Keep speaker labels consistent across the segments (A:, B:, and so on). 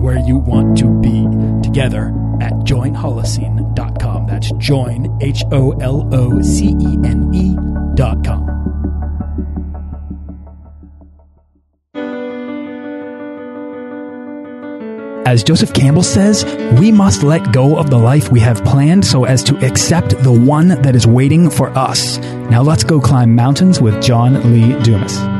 A: where you want to be together at joinholocene.com. That's join, H O L O C E N E.com. As Joseph Campbell says, we must let go of the life we have planned so as to accept the one that is waiting for us. Now let's go climb mountains with John Lee Dumas.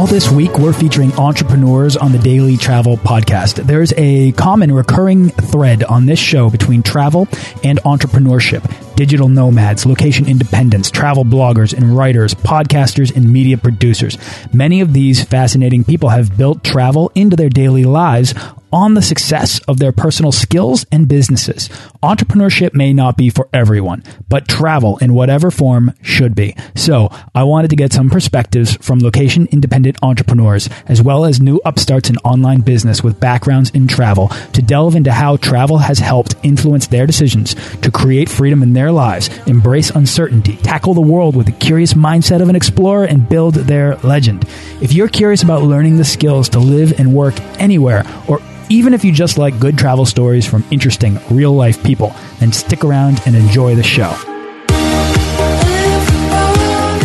A: All this week, we're featuring entrepreneurs on the Daily Travel Podcast. There's a common recurring thread on this show between travel and entrepreneurship digital nomads, location independents, travel bloggers and writers, podcasters and media producers. Many of these fascinating people have built travel into their daily lives on the success of their personal skills and businesses. Entrepreneurship may not be for everyone, but travel in whatever form should be. So I wanted to get some perspectives from location independent entrepreneurs, as well as new upstarts in online business with backgrounds in travel to delve into how travel has helped influence their decisions to create freedom in their lives, embrace uncertainty, tackle the world with the curious mindset of an explorer, and build their legend. If you're curious about learning the skills to live and work anywhere or even if you just like good travel stories from interesting, real life people, then stick around and enjoy the show.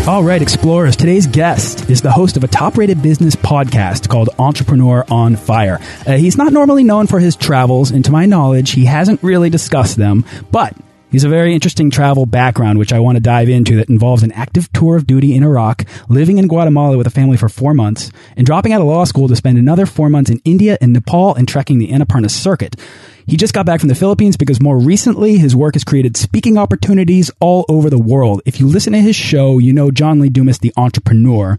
A: All right, explorers, today's guest is the host of a top rated business podcast called Entrepreneur on Fire. Uh, he's not normally known for his travels, and to my knowledge, he hasn't really discussed them, but He's a very interesting travel background, which I want to dive into, that involves an active tour of duty in Iraq, living in Guatemala with a family for four months, and dropping out of law school to spend another four months in India and Nepal and trekking the Annapurna circuit. He just got back from the Philippines because more recently his work has created speaking opportunities all over the world. If you listen to his show, you know John Lee Dumas, the entrepreneur.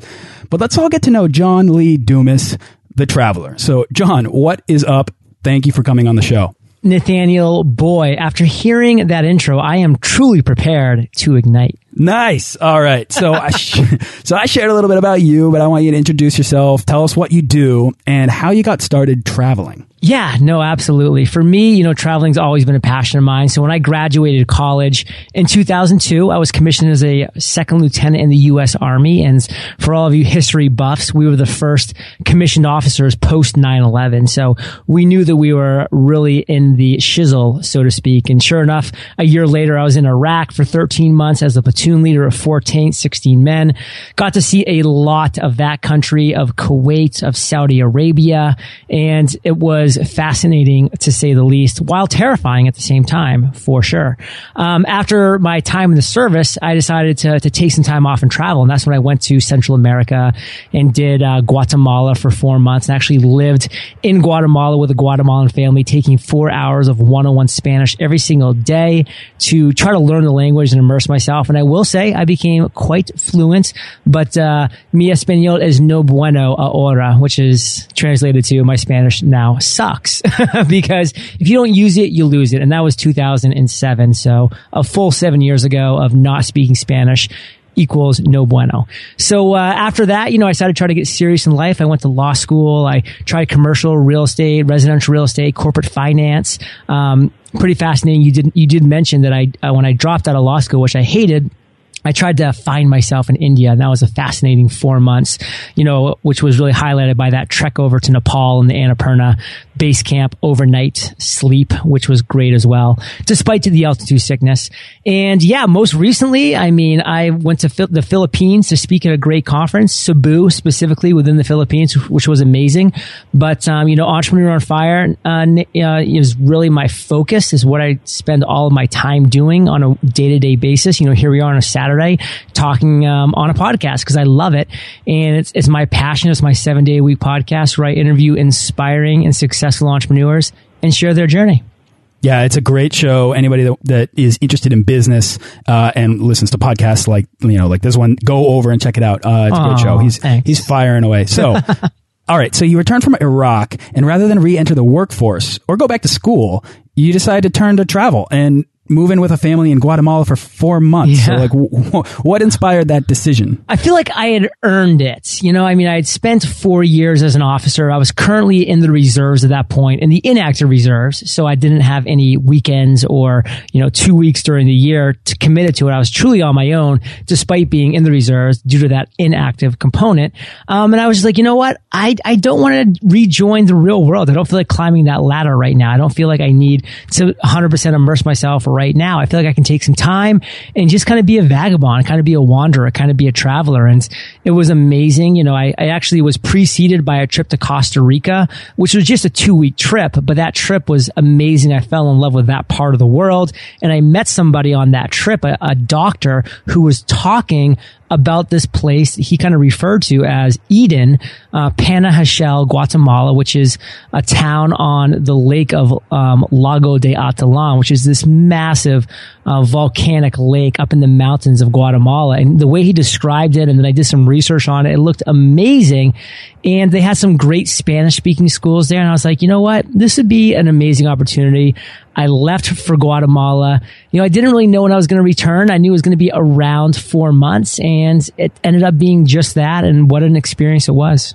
A: But let's all get to know John Lee Dumas, the traveler. So, John, what is up? Thank you for coming on the show.
B: Nathaniel, boy, after hearing that intro, I am truly prepared to ignite.
A: Nice. All right. So I so I shared a little bit about you, but I want you to introduce yourself. Tell us what you do and how you got started traveling.
B: Yeah, no, absolutely. For me, you know, traveling's always been a passion of mine. So when I graduated college in 2002, I was commissioned as a second lieutenant in the U.S. Army. And for all of you history buffs, we were the first commissioned officers post 9-11. So we knew that we were really in the shizzle, so to speak. And sure enough, a year later, I was in Iraq for 13 months as a platoon leader of 14, 16 men. Got to see a lot of that country, of Kuwait, of Saudi Arabia. And it was fascinating to say the least, while terrifying at the same time, for sure. Um, after my time in the service, I decided to, to take some time off and travel. And that's when I went to Central America and did uh, Guatemala for four months and actually lived in Guatemala with a Guatemalan family, taking four hours of 101 Spanish every single day to try to learn the language and immerse myself. And I will say I became quite fluent, but uh, mi español es no bueno ahora, which is translated to my Spanish now sucks because if you don't use it, you lose it. And that was 2007. So a full seven years ago of not speaking Spanish equals no bueno. So uh, after that, you know, I started trying to get serious in life. I went to law school. I tried commercial real estate, residential real estate, corporate finance. Um, pretty fascinating. You did you did mention that I uh, when I dropped out of law school, which I hated. I tried to find myself in India, and that was a fascinating four months, you know, which was really highlighted by that trek over to Nepal and the Annapurna base camp overnight sleep, which was great as well, despite the altitude sickness. And yeah, most recently, I mean, I went to the Philippines to speak at a great conference, Cebu specifically within the Philippines, which was amazing. But, um, you know, Entrepreneur on Fire uh, uh, is really my focus, is what I spend all of my time doing on a day to day basis. You know, here we are on a Saturday talking um, on a podcast because I love it. And it's, it's my passion. It's my seven day a week podcast where I interview inspiring and successful entrepreneurs and share their journey.
A: Yeah, it's a great show. Anybody that, that is interested in business uh, and listens to podcasts like you know like this one, go over and check it out. Uh, it's a great show. He's
B: thanks.
A: he's firing away. So. All right, so you returned from Iraq, and rather than re-enter the workforce or go back to school, you decided to turn to travel. And move in with a family in Guatemala for four months. Yeah. So like, what inspired that decision?
B: I feel like I had earned it. You know, I mean, I had spent four years as an officer. I was currently in the reserves at that point, in the inactive reserves. So I didn't have any weekends or, you know, two weeks during the year to commit it to it. I was truly on my own, despite being in the reserves due to that inactive component. Um, and I was just like, you know what? I, I don't want to rejoin the real world. I don't feel like climbing that ladder right now. I don't feel like I need to 100% immerse myself right now. I feel like I can take some time and just kind of be a vagabond, kind of be a wanderer, kind of be a traveler. And it was amazing. You know, I, I actually was preceded by a trip to Costa Rica, which was just a two week trip, but that trip was amazing. I fell in love with that part of the world. And I met somebody on that trip, a, a doctor who was talking about this place he kind of referred to as Eden, uh, Panajachel, Guatemala, which is a town on the lake of um, Lago de Atitlán, which is this massive uh, volcanic lake up in the mountains of Guatemala. And the way he described it, and then I did some research on it, it looked amazing. And they had some great Spanish speaking schools there. And I was like, you know what? This would be an amazing opportunity. I left for Guatemala. You know, I didn't really know when I was going to return. I knew it was going to be around four months and it ended up being just that. And what an experience it was.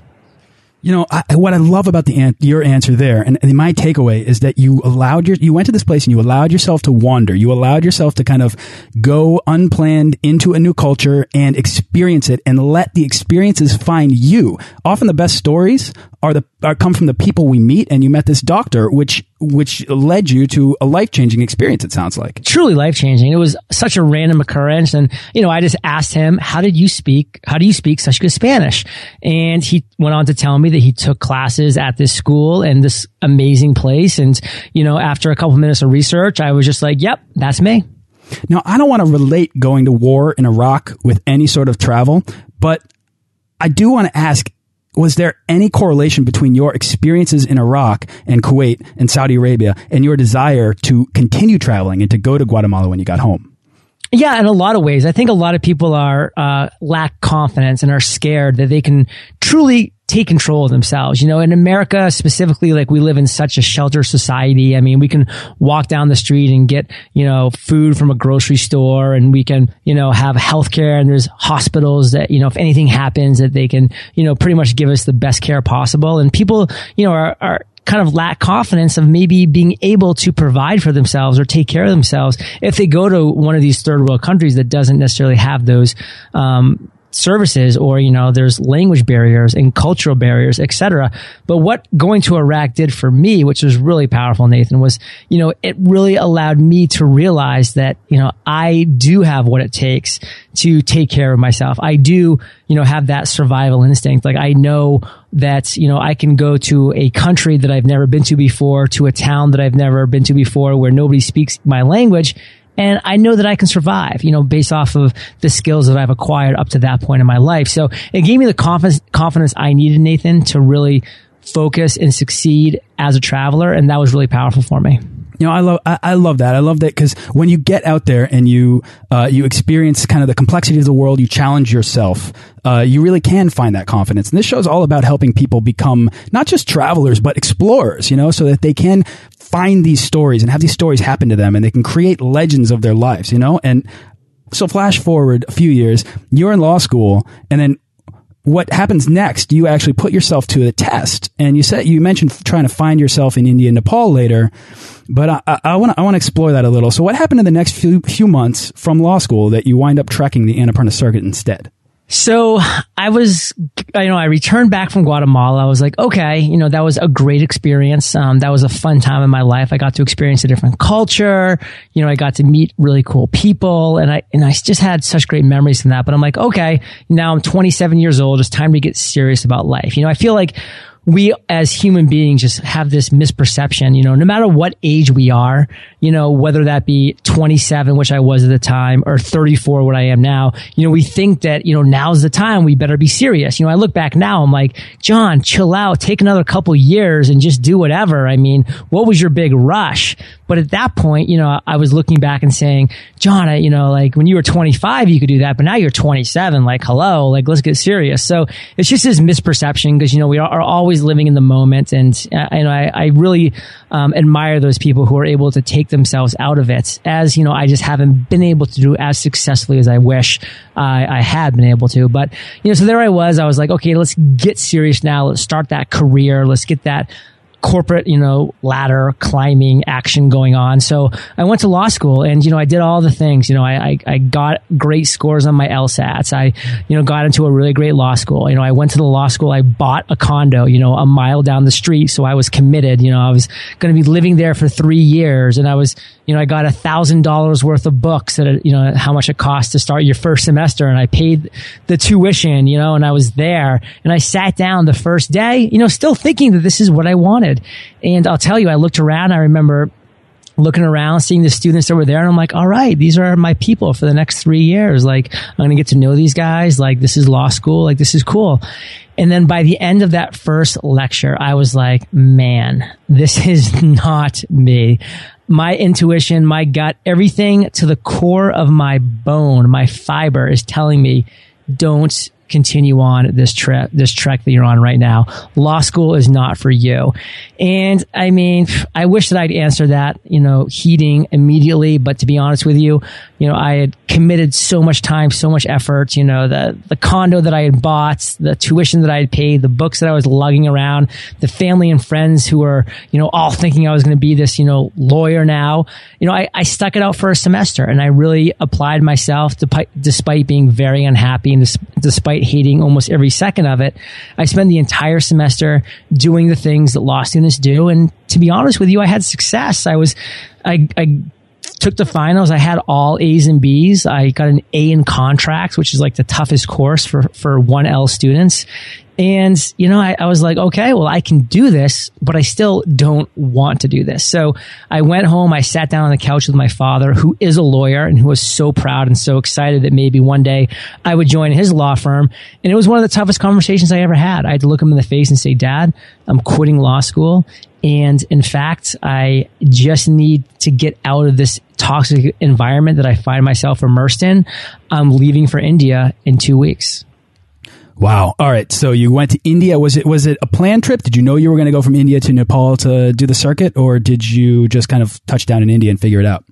A: You know, I, what I love about the an your answer there, and, and, my takeaway is that you allowed your, you went to this place and you allowed yourself to wander. You allowed yourself to kind of go unplanned into a new culture and experience it, and let the experiences find you. Often, the best stories are the are come from the people we meet, and you met this doctor, which which led you to a life changing experience. It sounds like
B: truly life changing. It was such a random occurrence, and you know, I just asked him, "How did you speak? How do you speak such good Spanish?" And he went on to tell me that he took classes at this school and this amazing place. And you know, after a couple minutes of research, I was just like, "Yep, that's me."
A: Now, I don't want to relate going to war in Iraq with any sort of travel, but I do want to ask was there any correlation between your experiences in Iraq and Kuwait and Saudi Arabia and your desire to continue traveling and to go to Guatemala when you got home?
B: Yeah, in a lot of ways. I think a lot of people are uh, lack confidence and are scared that they can truly take control of themselves. You know, in America specifically, like we live in such a shelter society. I mean, we can walk down the street and get, you know, food from a grocery store and we can, you know, have healthcare and there's hospitals that, you know, if anything happens that they can, you know, pretty much give us the best care possible. And people, you know, are, are kind of lack confidence of maybe being able to provide for themselves or take care of themselves if they go to one of these third world countries that doesn't necessarily have those um, services or you know there's language barriers and cultural barriers etc but what going to iraq did for me which was really powerful nathan was you know it really allowed me to realize that you know i do have what it takes to take care of myself. I do you know have that survival instinct. Like i know that you know I can go to a country that I've never been to before, to a town that I've never been to before, where nobody speaks my language, and I know that I can survive, you know, based off of the skills that I've acquired up to that point in my life. So it gave me the confidence, confidence I needed, Nathan, to really focus and succeed as a traveler. And that was really powerful for me.
A: You know, I love I, I love that. I love that because when you get out there and you uh, you experience kind of the complexity of the world, you challenge yourself. Uh, you really can find that confidence. And this show is all about helping people become not just travelers but explorers. You know, so that they can find these stories and have these stories happen to them, and they can create legends of their lives. You know, and so flash forward a few years, you're in law school, and then what happens next, you actually put yourself to the test. And you said, you mentioned trying to find yourself in India and Nepal later, but I want I want to explore that a little. So what happened in the next few, few months from law school that you wind up trekking the Annapurna circuit instead?
B: So I was, you know, I returned back from Guatemala. I was like, okay, you know, that was a great experience. Um, that was a fun time in my life. I got to experience a different culture. You know, I got to meet really cool people and I, and I just had such great memories from that. But I'm like, okay, now I'm 27 years old. It's time to get serious about life. You know, I feel like we as human beings just have this misperception, you know, no matter what age we are, you know, whether that be 27, which I was at the time, or 34, what I am now, you know, we think that, you know, now's the time we better be serious. You know, I look back now, I'm like, John, chill out, take another couple years and just do whatever. I mean, what was your big rush? But at that point, you know, I was looking back and saying, John, I, you know, like when you were 25, you could do that, but now you're 27. Like, hello, like let's get serious. So it's just this misperception because, you know, we are, are always living in the moment. And, uh, I, I really um, admire those people who are able to take themselves out of it as, you know, I just haven't been able to do as successfully as I wish I, I had been able to. But, you know, so there I was. I was like, okay, let's get serious now. Let's start that career. Let's get that corporate, you know, ladder climbing action going on. So I went to law school and, you know, I did all the things, you know, I, I, I, got great scores on my LSATs. I, you know, got into a really great law school. You know, I went to the law school. I bought a condo, you know, a mile down the street. So I was committed, you know, I was going to be living there for three years and I was, you know, I got a thousand dollars worth of books at, you know, how much it costs to start your first semester. And I paid the tuition, you know, and I was there and I sat down the first day, you know, still thinking that this is what I wanted. And I'll tell you, I looked around. I remember looking around, seeing the students that were there, and I'm like, all right, these are my people for the next three years. Like, I'm going to get to know these guys. Like, this is law school. Like, this is cool. And then by the end of that first lecture, I was like, man, this is not me my intuition, my gut, everything to the core of my bone, my fiber is telling me don't continue on this trip, this trek that you're on right now. Law school is not for you. And I mean, I wish that I'd answer that, you know, heating immediately. But to be honest with you, you know, I had committed so much time, so much effort, you know, the, the condo that I had bought, the tuition that I had paid, the books that I was lugging around, the family and friends who were, you know, all thinking I was going to be this, you know, lawyer now. You know, I, I stuck it out for a semester and I really applied myself despite, despite being very unhappy and hating almost every second of it. I spent the entire semester doing the things that law students do. And to be honest with you, I had success. I was, I, I took the finals. I had all A's and B's. I got an A in contracts, which is like the toughest course for, for 1L students. And, you know, I, I, was like, okay, well, I can do this, but I still don't want to do this. So I went home. I sat down on the couch with my father, who is a lawyer and who was so proud and so excited that maybe one day I would join his law firm. And it was one of the toughest conversations I ever had. I had to look him in the face and say, dad, I'm quitting law school. And in fact, I just need to get out of this toxic environment that I find myself immersed in. I'm leaving for India in two weeks.
A: Wow. All right. So you went to India. Was it was it a planned trip? Did you know you were going to go from India to Nepal to do the circuit, or did you just kind of touch down in India and figure it out?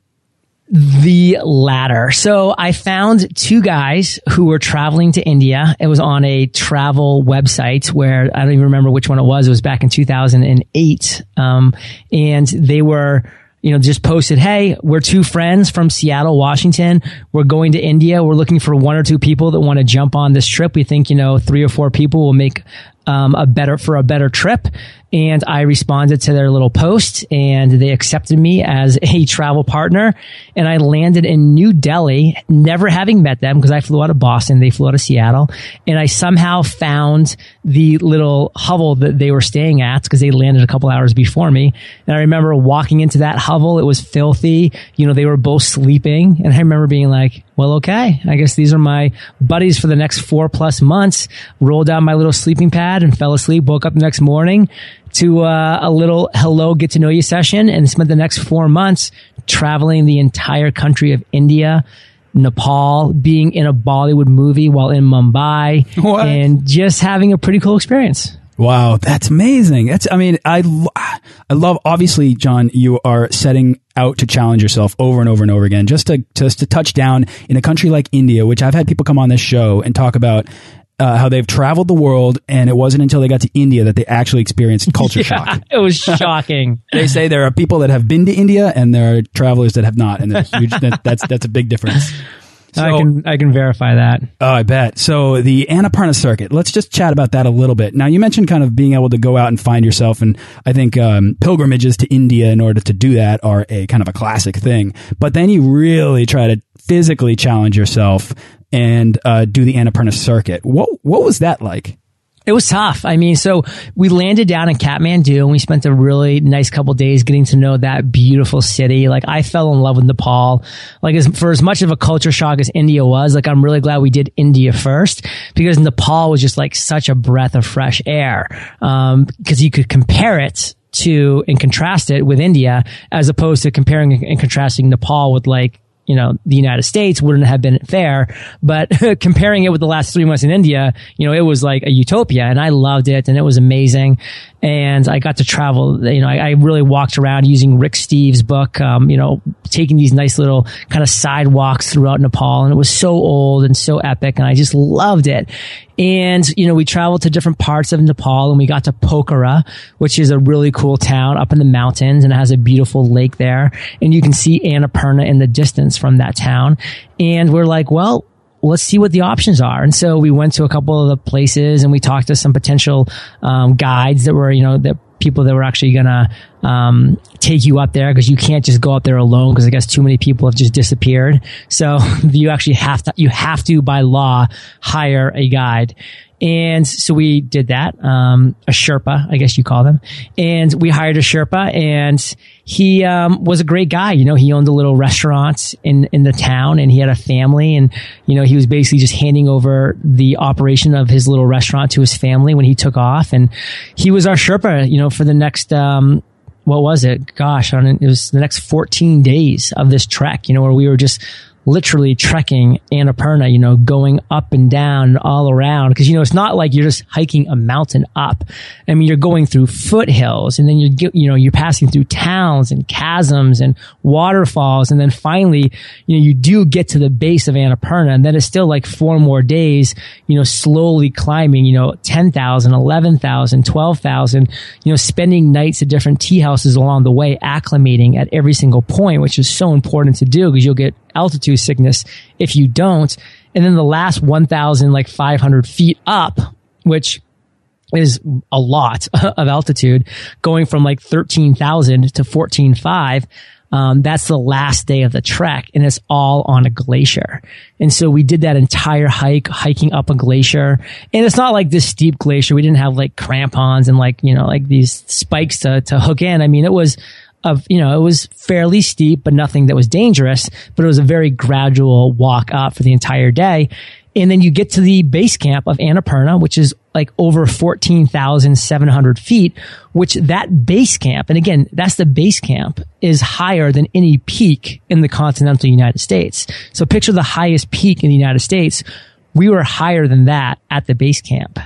B: The latter. So I found two guys who were traveling to India. It was on a travel website where I don't even remember which one it was. It was back in 2008. Um, and they were you know, just posted, Hey, we're two friends from Seattle, Washington. We're going to India. We're looking for one or two people that want to jump on this trip. We think, you know, three or four people will make um, a better for a better trip. And I responded to their little post and they accepted me as a travel partner. And I landed in New Delhi, never having met them because I flew out of Boston. They flew out of Seattle. And I somehow found the little hovel that they were staying at because they landed a couple hours before me. And I remember walking into that hovel. It was filthy. You know, they were both sleeping. And I remember being like, well, okay, I guess these are my buddies for the next four plus months. Rolled down my little sleeping pad and fell asleep, woke up the next morning to uh, a little hello, get to know you session and spent the next four months traveling the entire country of India. Nepal, being in a Bollywood movie while in Mumbai, what? and just having a pretty cool experience.
A: Wow, that's amazing. That's, I mean, I, I love, obviously, John, you are setting out to challenge yourself over and over and over again, just to, just to touch down in a country like India, which I've had people come on this show and talk about uh, how they've traveled the world, and it wasn't until they got to India that they actually experienced culture yeah, shock.
B: It was shocking.
A: they say there are people that have been to India, and there are travelers that have not, and huge, that, that's that's a big difference.
B: So, I can I can verify that.
A: Oh, I bet. So the Annapurna circuit. Let's just chat about that a little bit. Now you mentioned kind of being able to go out and find yourself, and I think um, pilgrimages to India in order to do that are a kind of a classic thing. But then you really try to physically challenge yourself and uh, do the Annapurna circuit. What what was that like?
B: It was tough. I mean, so we landed down in Kathmandu and we spent a really nice couple days getting to know that beautiful city. Like I fell in love with Nepal. Like as, for as much of a culture shock as India was, like I'm really glad we did India first because Nepal was just like such a breath of fresh air. Um, cause you could compare it to and contrast it with India as opposed to comparing and contrasting Nepal with like you know, the United States wouldn't have been fair. But comparing it with the last three months in India, you know, it was like a utopia and I loved it and it was amazing and I got to travel. You know, I, I really walked around using Rick Steves' book. Um, you know, taking these nice little kind of sidewalks throughout Nepal, and it was so old and so epic, and I just loved it. And you know, we traveled to different parts of Nepal, and we got to Pokhara, which is a really cool town up in the mountains, and it has a beautiful lake there, and you can see Annapurna in the distance from that town. And we're like, well, let's see what the options are. And so we went to a couple of the places and we talked to some potential um, guides that were, you know, that people that were actually gonna um, take you up there because you can't just go up there alone because I guess too many people have just disappeared. So you actually have to, you have to by law hire a guide. And so we did that, um, a Sherpa, I guess you call them. And we hired a Sherpa and he, um, was a great guy. You know, he owned a little restaurant in, in the town and he had a family and, you know, he was basically just handing over the operation of his little restaurant to his family when he took off. And he was our Sherpa, you know, for the next, um, what was it? Gosh, it was the next 14 days of this trek, you know, where we were just literally trekking Annapurna, you know, going up and down all around. Cause, you know, it's not like you're just hiking a mountain up. I mean, you're going through foothills and then you're, you know, you're passing through towns and chasms and waterfalls. And then finally, you know, you do get to the base of Annapurna and then it's still like four more days, you know, slowly climbing, you know, 10,000, 11,000, 12,000, you know, spending nights at different tea houses along the way, acclimating at every single point, which is so important to do because you'll get altitude sickness if you don't. And then the last 1,000, like 500 feet up, which is a lot of altitude going from like 13,000 to 14,500. Um, that's the last day of the trek and it's all on a glacier. And so we did that entire hike, hiking up a glacier. And it's not like this steep glacier. We didn't have like crampons and like, you know, like these spikes to, to hook in. I mean, it was of, you know, it was fairly steep, but nothing that was dangerous, but it was a very gradual walk up for the entire day. And then you get to the base camp of Annapurna, which is like over 14,700 feet, which that base camp, and again, that's the base camp is higher than any peak in the continental United States. So picture the highest peak in the United States. We were higher than that at the base camp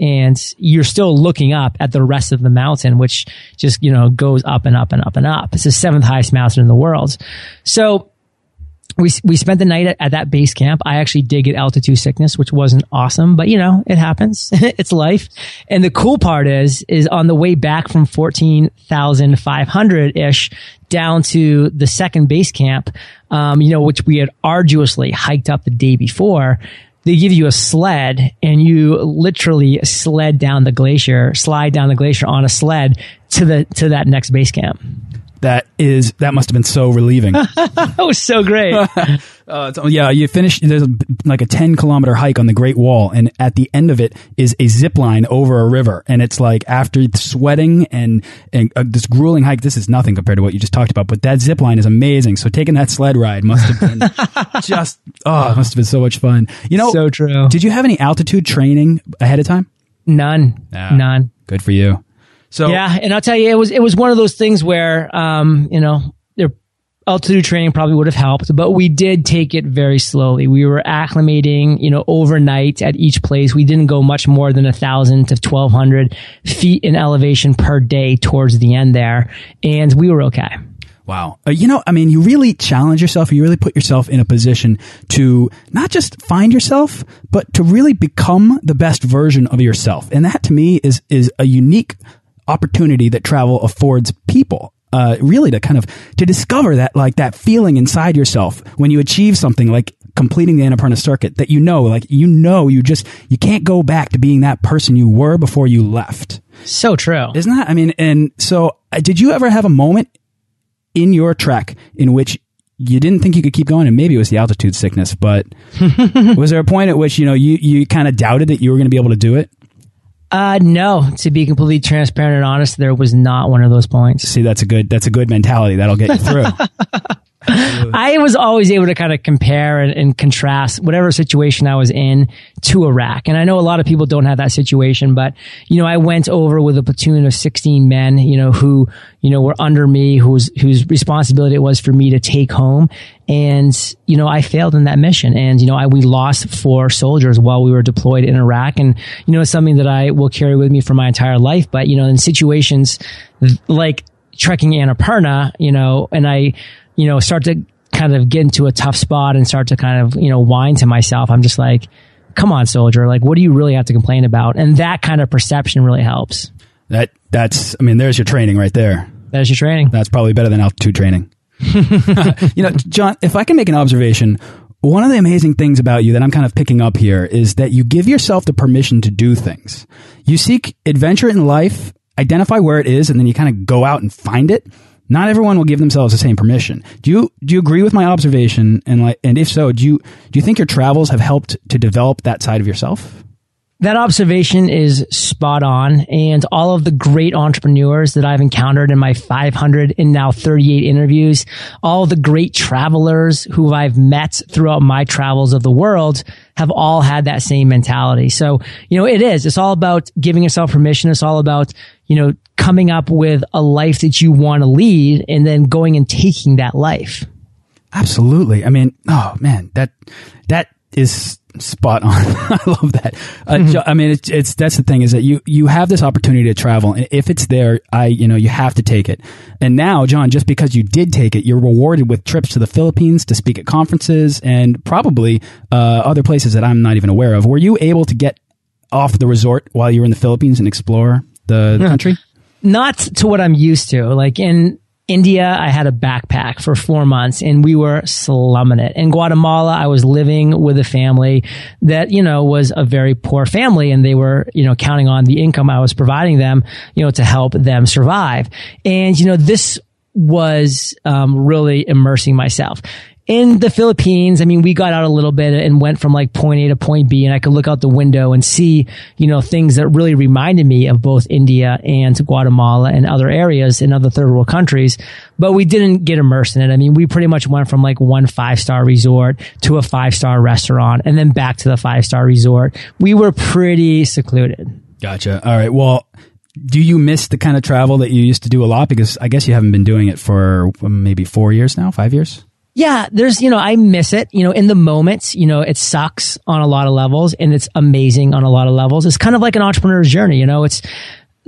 B: and you're still looking up at the rest of the mountain, which just, you know, goes up and up and up and up. It's the seventh highest mountain in the world. So we, we spent the night at, at, that base camp. I actually did get altitude sickness, which wasn't awesome, but you know, it happens. it's life. And the cool part is, is on the way back from 14,500 ish down to the second base camp, um, you know, which we had arduously hiked up the day before they give you a sled and you literally sled down the glacier, slide down the glacier on a sled to the to that next base camp.
A: That is that must have been so relieving.
B: that was so great.
A: uh, yeah, you finish. There's a, like a 10 kilometer hike on the Great Wall, and at the end of it is a zip line over a river. And it's like after sweating and and uh, this grueling hike, this is nothing compared to what you just talked about. But that zip line is amazing. So taking that sled ride must have been just oh, it must have been so much fun. You know,
B: so true.
A: Did you have any altitude training ahead of time?
B: None. None.
A: Good for you. So
B: yeah, and I'll tell you, it was it was one of those things where, um, you know, their altitude training probably would have helped, but we did take it very slowly. We were acclimating, you know, overnight at each place. We didn't go much more than a thousand to twelve hundred feet in elevation per day towards the end there, and we were okay.
A: Wow. Uh, you know, I mean, you really challenge yourself. You really put yourself in a position to not just find yourself, but to really become the best version of yourself. And that to me is, is a unique opportunity that travel affords people uh, really to kind of to discover that like that feeling inside yourself when you achieve something like completing the Annapurna circuit that you know, like you know, you just you can't go back to being that person you were before you left.
B: So true.
A: Isn't that? I mean, and so uh, did you ever have a moment in your trek in which you didn't think you could keep going and maybe it was the altitude sickness, but was there a point at which, you know, you, you kind of doubted that you were going to be able to do it?
B: Uh, no, to be completely transparent and honest, there was not one of those points.
A: See, that's a good, that's a good mentality. That'll get you through.
B: I was always able to kind of compare and, and, contrast whatever situation I was in to Iraq. And I know a lot of people don't have that situation, but, you know, I went over with a platoon of 16 men, you know, who, you know, were under me, whose, whose responsibility it was for me to take home. And, you know, I failed in that mission. And, you know, I, we lost four soldiers while we were deployed in Iraq. And, you know, it's something that I will carry with me for my entire life. But, you know, in situations like trekking Annapurna, you know, and I, you know, start to kind of get into a tough spot and start to kind of, you know, whine to myself, I'm just like, come on, soldier. Like, what do you really have to complain about? And that kind of perception really helps.
A: That, that's, I mean, there's your training right there.
B: There's your training.
A: That's probably better than altitude training. you know, John, if I can make an observation, one of the amazing things about you that I'm kind of picking up here is that you give yourself the permission to do things. You seek adventure in life, identify where it is, and then you kind of go out and find it. Not everyone will give themselves the same permission. Do you do you agree with my observation? And like, and if so, do you do you think your travels have helped to develop that side of yourself?
B: That observation is spot on. And all of the great entrepreneurs that I've encountered in my 500 and now 38 interviews, all the great travelers who I've met throughout my travels of the world have all had that same mentality. So, you know, it is, it's all about giving yourself permission. It's all about, you know, coming up with a life that you want to lead and then going and taking that life.
A: Absolutely. I mean, oh man, that, that is spot on. I love that. Uh, mm-hmm. I mean, it's, it's, that's the thing is that you, you have this opportunity to travel and if it's there, I, you know, you have to take it. And now, John, just because you did take it, you're rewarded with trips to the Philippines to speak at conferences and probably, uh, other places that I'm not even aware of. Were you able to get off the resort while you were in the Philippines and explore the yeah. country?
B: Not to what I'm used to. Like in, India, I had a backpack for four months and we were slumming it. In Guatemala, I was living with a family that, you know, was a very poor family and they were, you know, counting on the income I was providing them, you know, to help them survive. And, you know, this was um, really immersing myself in the Philippines, I mean, we got out a little bit and went from like point A to point B and I could look out the window and see, you know, things that really reminded me of both India and Guatemala and other areas in other third world countries. But we didn't get immersed in it. I mean, we pretty much went from like one five star resort to a five star restaurant and then back to the five star resort. We were pretty secluded.
A: Gotcha. All right. Well, do you miss the kind of travel that you used to do a lot? Because I guess you haven't been doing it for maybe four years now, five years?
B: Yeah, there's, you know, I miss it. You know, in the moments, you know, it sucks on a lot of levels and it's amazing on a lot of levels. It's kind of like an entrepreneur's journey, you know, it's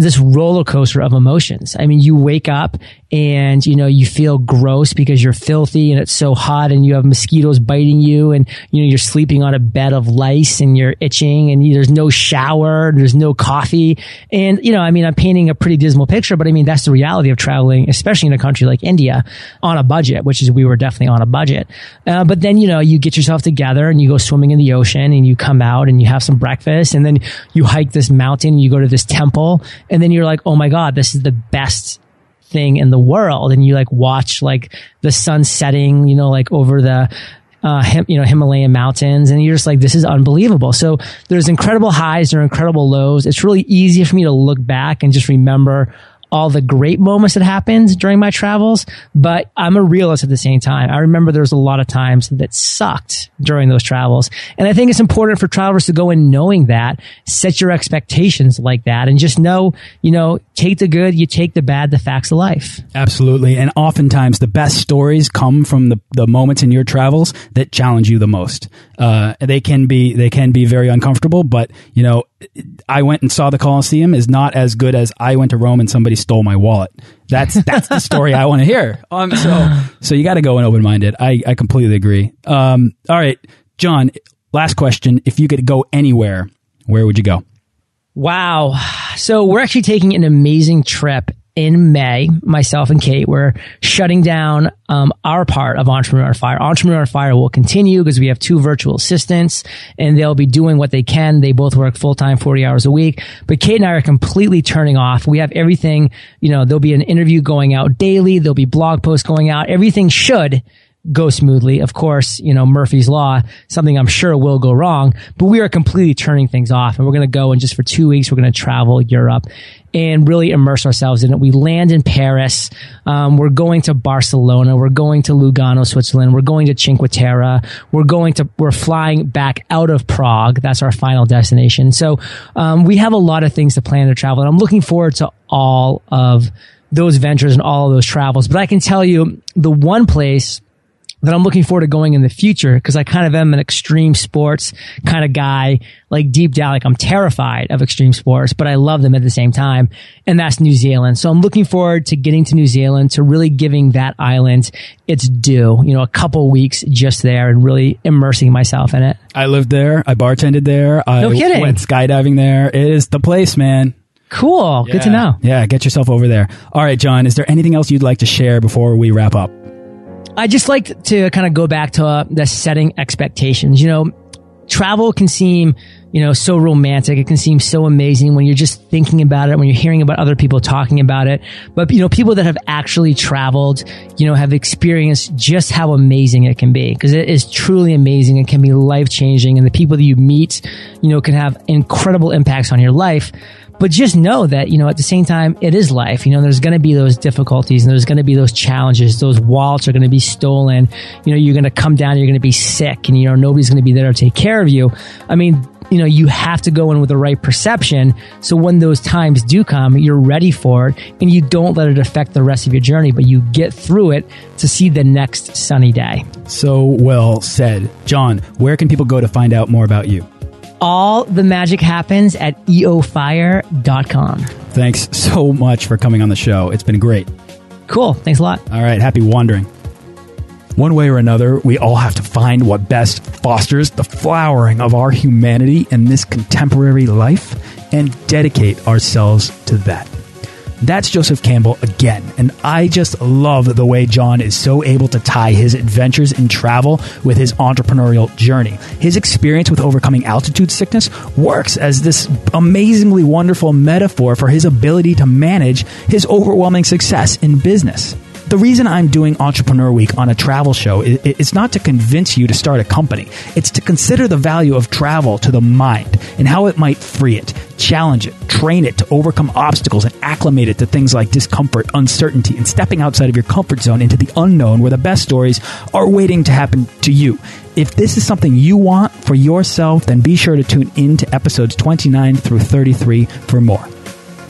B: this roller coaster of emotions. I mean, you wake up and you know you feel gross because you're filthy and it's so hot and you have mosquitoes biting you and you know you're sleeping on a bed of lice and you're itching and there's no shower there's no coffee and you know i mean i'm painting a pretty dismal picture but i mean that's the reality of traveling especially in a country like india on a budget which is we were definitely on a budget uh, but then you know you get yourself together and you go swimming in the ocean and you come out and you have some breakfast and then you hike this mountain you go to this temple and then you're like oh my god this is the best thing in the world and you like watch like the sun setting, you know, like over the, uh, him, you know, Himalayan mountains and you're just like, this is unbelievable. So there's incredible highs, there are incredible lows. It's really easy for me to look back and just remember all the great moments that happened during my travels, but I'm a realist at the same time. I remember there was a lot of times that sucked during those travels. And I think it's important for travelers to go in knowing that, set your expectations like that and just know, you know, take the good, you take the bad, the facts of life.
A: Absolutely. And oftentimes the best stories come from the, the moments in your travels that challenge you the most. Uh, they can be, they can be very uncomfortable, but you know, I went and saw the Colosseum is not as good as I went to Rome and somebody stole my wallet. That's that's the story I want to hear. Um, so so you got to go in open minded. I I completely agree. Um, all right, John. Last question: If you could go anywhere, where would you go?
B: Wow. So we're actually taking an amazing trip in May, myself and Kate, we're shutting down um, our part of Entrepreneur Fire. Entrepreneur Fire will continue because we have two virtual assistants and they'll be doing what they can. They both work full time, 40 hours a week. But Kate and I are completely turning off. We have everything, you know, there'll be an interview going out daily. There'll be blog posts going out. Everything should go smoothly. Of course, you know, Murphy's Law, something I'm sure will go wrong, but we are completely turning things off and we're going to go and just for two weeks, we're going to travel Europe and really immerse ourselves in it. We land in Paris. Um, we're going to Barcelona. We're going to Lugano, Switzerland. We're going to Cinque Terre. We're going to, we're flying back out of Prague. That's our final destination. So, um, we have a lot of things to plan to travel and I'm looking forward to all of those ventures and all of those travels. But I can tell you the one place that I'm looking forward to going in the future because I kind of am an extreme sports kind of guy. Like deep down, like I'm terrified of extreme sports, but I love them at the same time. And that's New Zealand. So I'm looking forward to getting to New Zealand, to really giving that island its due, you know, a couple weeks just there and really immersing myself in it.
A: I lived there. I bartended there. I
B: No kidding.
A: went skydiving there. It is the place, man.
B: Cool. Good to know.
A: Yeah, get yourself over there. All right, John, is there anything else you'd like to share before we wrap up?
B: I just like to kind of go back to uh, the setting expectations. You know, travel can seem, you know, so romantic. It can seem so amazing when you're just thinking about it, when you're hearing about other people talking about it. But, you know, people that have actually traveled, you know, have experienced just how amazing it can be because it is truly amazing. It can be life changing and the people that you meet, you know, can have incredible impacts on your life. But just know that, you know, at the same time, it is life. You know, there's going to be those difficulties and there's going to be those challenges. Those wallets are going to be stolen. You know, you're going to come down, you're going to be sick and, you know, nobody's going to be there to take care of you. I mean, you know, you have to go in with the right perception. So when those times do come, you're ready for it and you don't let it affect the rest of your journey, but you get through it to see the next sunny day.
A: So well said. John, where can people go to find out more about you?
B: All the magic happens at eofire.com.
A: Thanks so much for coming on the show. It's been great.
B: Cool. Thanks a lot.
A: All right, happy wandering. One way or another, we all have to find what best fosters the flowering of our humanity in this contemporary life and dedicate ourselves to that. That's Joseph Campbell again, and I just love the way John is so able to tie his adventures in travel with his entrepreneurial journey. His experience with overcoming altitude sickness works as this amazingly wonderful metaphor for his ability to manage his overwhelming success in business. The reason I'm doing Entrepreneur Week on a travel show is not to convince you to start a company. It's to consider the value of travel to the mind and how it might free it, challenge it, train it to overcome obstacles and acclimate it to things like discomfort, uncertainty, and stepping outside of your comfort zone into the unknown where the best stories are waiting to happen to you. If this is something you want for yourself, then be sure to tune in to episodes 29 through 33 for more.